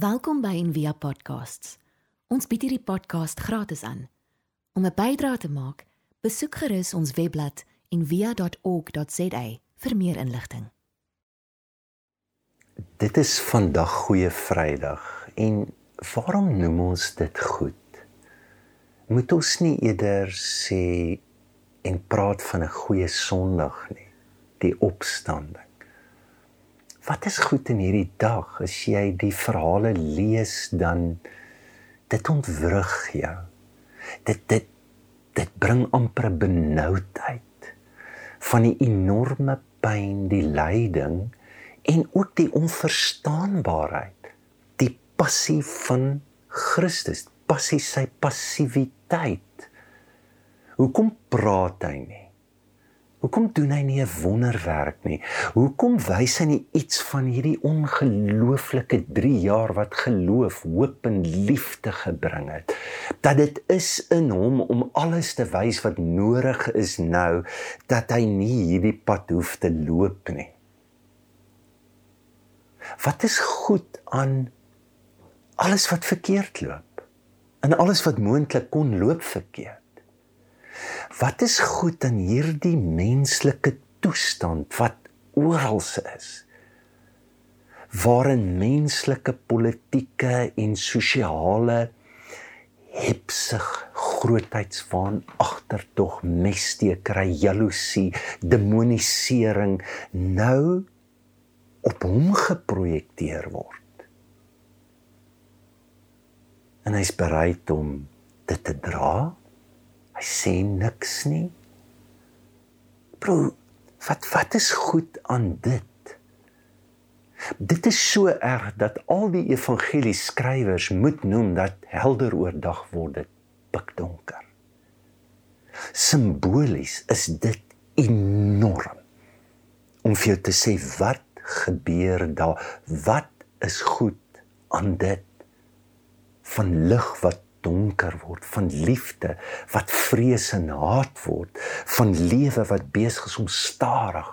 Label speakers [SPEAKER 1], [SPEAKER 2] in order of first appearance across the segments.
[SPEAKER 1] Welkom by Envia Podcasts. Ons bied hierdie podcast gratis aan. Om 'n bydrae te maak, besoek gerus ons webblad en via.org.za vir meer inligting.
[SPEAKER 2] Dit is vandag Goeie Vrydag en waarom noem ons dit goed? Moet ons nie eerder sê en praat van 'n goeie Sondag nie, die opstanding. Wat is goed in hierdie dag as jy die verhale lees dan dit ontwrig jou. Dit dit dit bring amper benoudheid van die enorme pyn, die lyding en ook die onverstaanbaarheid, die passie van Christus, passie sy passiwiteit. Hoekom praat hy nie? Hoekom doen hy nie 'n wonderwerk nie? Hoekom wys hy nie iets van hierdie ongelooflike 3 jaar wat geloof, hoop en liefde gebring het? Dat dit is in hom om alles te wys wat nodig is nou dat hy nie hierdie pad hoef te loop nie. Wat is goed aan alles wat verkeerd loop? En alles wat moontlik kon loop verkeerd? Wat is goed in hierdie menslike toestand wat oral is? Waarin menslike politieke en sosiale hepsig grootheidswaan agterdog messtekery jaloesie demonisering nou op hom geprojekteer word en hy's bereid om dit te dra Hy sê niks nie. Bro, wat wat is goed aan dit? Dit is so erg dat al die evangelie skrywers moet noem dat helder oordag word dit pikdonker. Simbolies is dit enorm. Om vir jou te sê wat gebeur daar? Wat is goed aan dit? Van lig wat donker word van liefde wat vrees en haat word van lewe wat besig is om stadig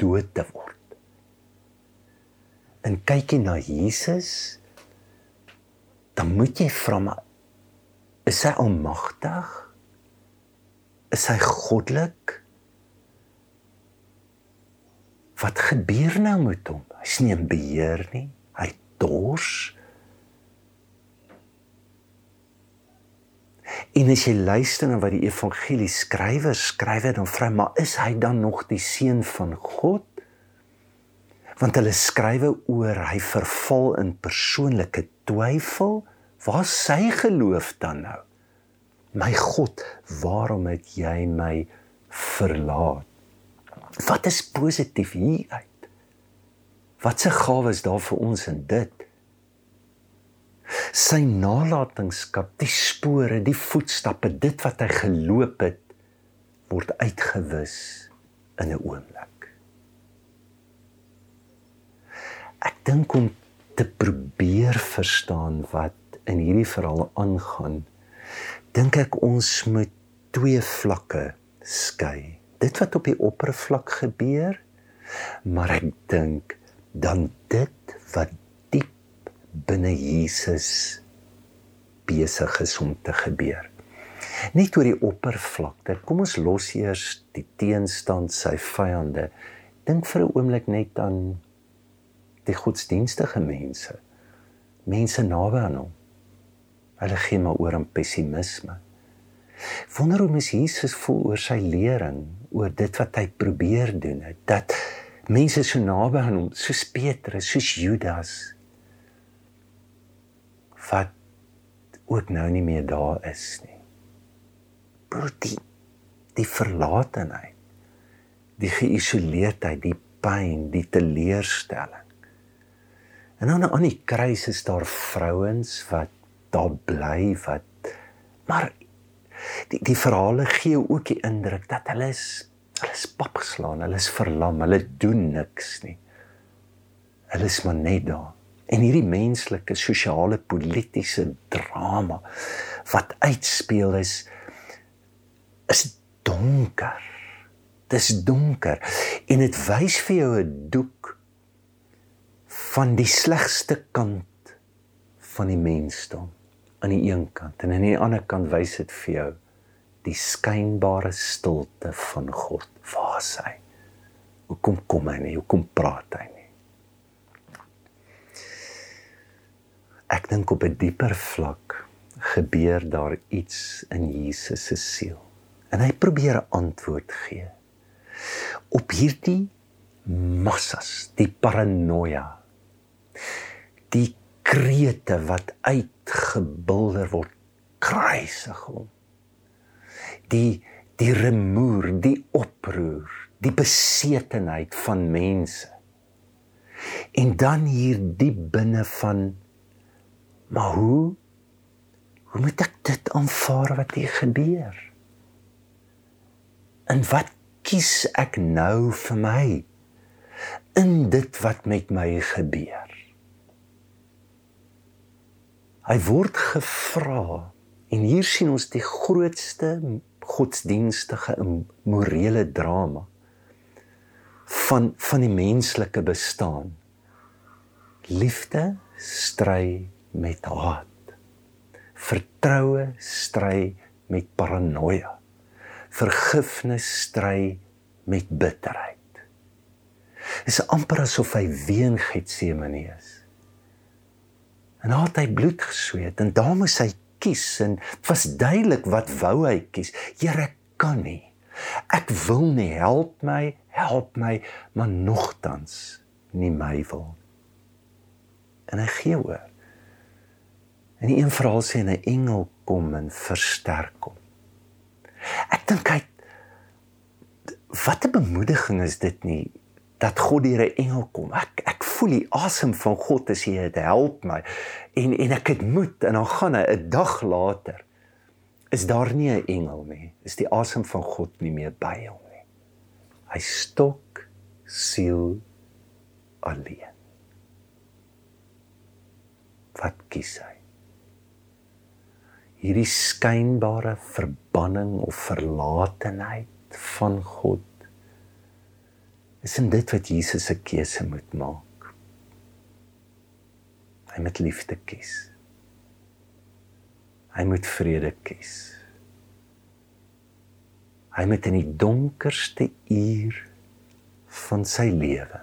[SPEAKER 2] dood te word. En kyk jy na Jesus dan moet jy vra maar is hy almagtig? Is hy goddelik? Wat gebeur nou met hom? Hy's nie in beheer nie. Hy dors En as jy luister na wat die evangelie skrywer skryf, dan vra hy maar is hy dan nog die seun van God? Want hulle skrywe oor hy verval in persoonlike twyfel. Waar sy geloof dan nou? My God, waarom het jy my verlaat? Wat is positief hieruit? Wat se gawes daar vir ons in dit? Sy nalatenskap, die spore, die voetstappe, dit wat hy geloop het, word uitgewis in 'n oomblik. Ek dink om te probeer verstaan wat in hierdie verhaal aangaan, dink ek ons moet twee vlakke skei. Dit wat op die oppervlak gebeur, maar ek dink dan dit wat binne Jesus besig is om te gebeur. Net oor die oppervlakte. Kom ons los eers die teenstand, sy vyande. Dink vir 'n oomblik net aan die godsdienstige mense. Mense naby aan hom. Hulle gee maar oor aan pessimisme. Wonder hoe mens Jesus voel oor sy lering, oor dit wat hy probeer doen, dat mense so naby aan hom, soos Petrus, soos Judas, wat ook nou nie meer daar is nie. Broodie, die verlatenheid, die geïsoleerdheid, die pyn, die teleurstelling. En dan aan die kruis is daar vrouens wat daar bly wat maar die die verhale gee ook die indruk dat hulle is hulle is papgeslaan, hulle is verlam, hulle doen niks nie. Hulle is maar net daar. En hierdie menslike, sosiale, politiese drama wat uitspeel is is donker. Dis donker en dit wys vir jou 'n doek van die slegste kant van die mensdom aan die een kant en aan die ander kant wys dit vir jou die skynbare stilte van God. Waar is hy? Hoekom kom hy nie? Hoekom praat hy nie? Ek dink op 'n dieper vlak gebeur daar iets in Jesus se siel. En hy probeer antwoord gee op hierdie massas, die paranoia. Die krete wat uitgebulder word kruisig hom die die remoer die oproer die besetenheid van mense en dan hier diep binne van maar hoe? Hoe moet ek dit aanvaar wat hier gebeur? En wat kies ek nou vir my in dit wat met my gebeur? Hy word gevra en hier sien ons die grootste godsdienstige en morele drama van van die menslike bestaan. Liefde stry met haat. Vertroue stry met paranoia. Vergifnis stry met bitterheid. Dit is amper asof hy ween Getsemane is. En daar het hy bloed gesweet en daar moes hy kies en dit was duidelik wat wou hy kies. Here kan nie. Ek wil nie help my, help my, maar nogtans nie my wil. En hy gee oor. En die een verhaal sê 'n engel kom en versterk hom. Ek dink hy wat 'n bemoediging is dit nie dat God deur 'n engel kom. Ek ek voel die asem van God as hy dit help my. En en ek het moed en dan gaan hy 'n dag later is daar nie 'n engel nie. Is die asem van God nie meer by hom nie. Hy stok siel alleen. Wat kies hy? Hierdie skynbare verbanning of verlatenheid van God is in dit wat Jesus se keuse moet maak. Hy moet liefde kies. Hy moet vrede kies. Hy moet in die donkerste uur van sy lewe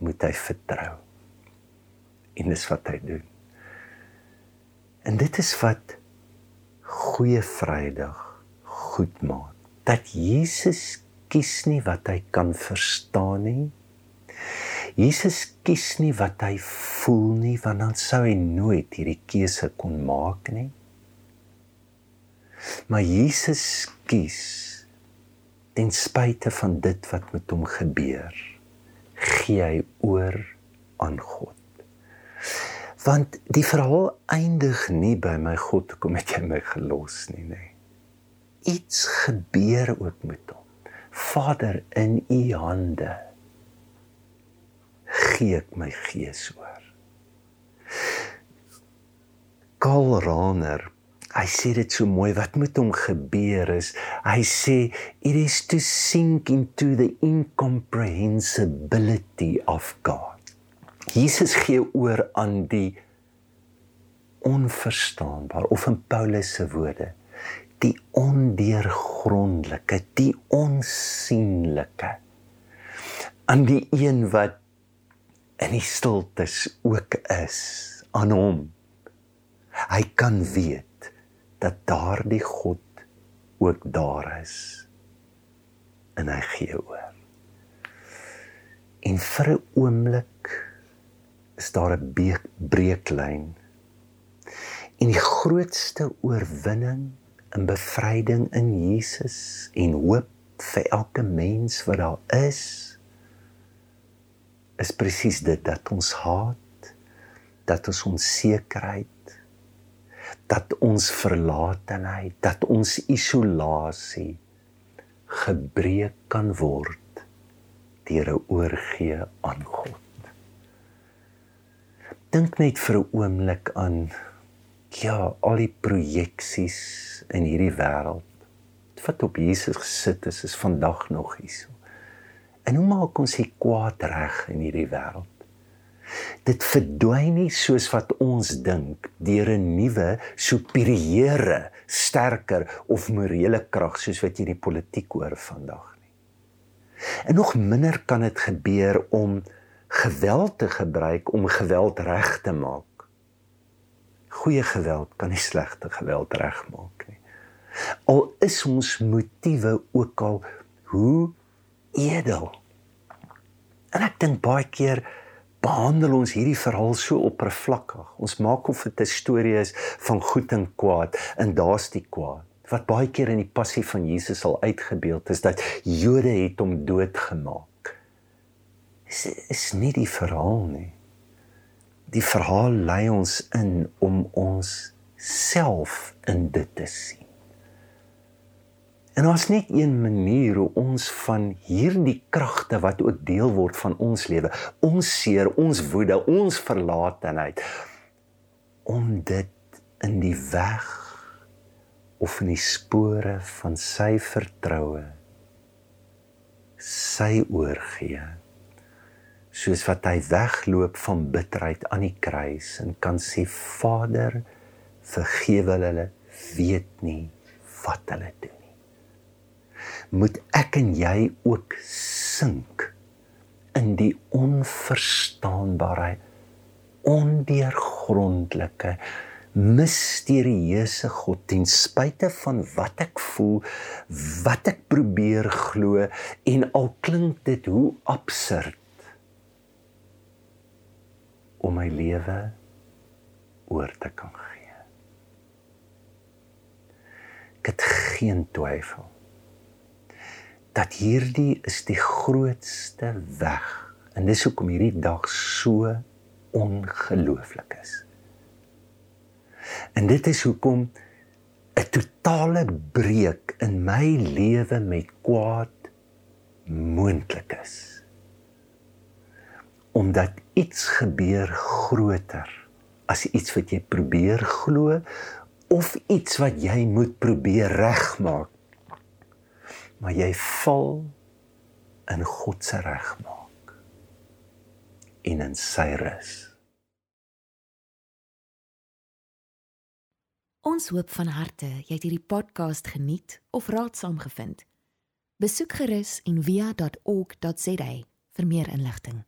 [SPEAKER 2] moet hy vertrou. En dis wat hy doen. En dit is wat goeie Vrydag goed maak. Dat Jesus kies nie wat hy kan verstaan nie. Jesus kies nie wat hy voel nie want dan sou hy nooit hierdie keuse kon maak nie. Maar Jesus kies ten spyte van dit wat met hom gebeur, gee hy oor aan God. Want die verhaal eindig nie by my God, kom het jy my gelos nie, nê. Iets gebeur ook met hom. Vader in u hande gee ek my gees oor. Karl Rahner, hy sê dit so mooi wat met hom gebeur is. Hy sê it is to sink into the incomprehensibility of God. Jesus gee oor aan die onverstaanbaar of in Paulus se woorde die ondeurgrondelike, die onsigbare aan die een wat in die stiltes ook is aan hom. Hy kan weet dat daardie God ook daar is en hy gee oor. En vir 'n oomblik is daar 'n breeklyn. En die grootste oorwinning in bevryding in Jesus en hoop vir elke mens wat daar is is presies dit dat ons haat dat ons onsekerheid dat ons verlatenheid dat ons isolasie gebreek kan word deur 'n oorgee aan God dink net vir 'n oomblik aan ja, al die projeksies in hierdie wêreld wat op Jesus gesit is, is vandag nog hier. En hoe maak ons hier kwaad reg in hierdie wêreld? Dit verdwyn nie soos wat ons dink deur 'n nuwe superieure, sterker of morele krag soos wat jy die politiek hoor vandag nie. En nog minder kan dit gebeur om geweld te gebruik om geweld reg te maak. Goeie geweld kan nie slegte geweld regmaak nie. Al is ons motiewe ook al hoe edel. En ek dink baie keer behandel ons hierdie verhaal so oppervlakkig. Ons maak of dit 'n storie is van goed en kwaad en daar's die kwaad. Wat baie keer in die passie van Jesus al uitgebeeld is dat Jode het hom doodgemaak. Is is nie die verhaal nie. Die verhaal lei ons in om ons self in dit te sien. En ons net een manier hoe ons van hierdie kragte wat ook deel word van ons lewe, ons seer, ons woede, ons verlatenheid om dit in die weg of in die spore van sy vertroue sy oorgee soos wat hy wegloop van bitterheid aan die kruis en kan sê Vader vergewe hulle weet nie wat hulle doen moet ek en jy ook sink in die onverstaanbare ondeurgrondelike misterieuse God ten spyte van wat ek voel wat ek probeer glo en al klink dit hoe absurd om my lewe oor te kan gee ek het geen twyfel dat hierdie is die grootste weg en dis hoekom hierdie dag so ongelooflik is. En dit is hoekom 'n totale breek in my lewe met kwaad moontlik is. Omdat iets gebeur groter as iets wat jy probeer glo of iets wat jy moet probeer regmaak maar jy val in God se regmaak en in sy rus.
[SPEAKER 1] Ons hoop van harte jy het hierdie podcast geniet of raadsaam gevind. Besoek gerus en via.ok.za vir meer inligting.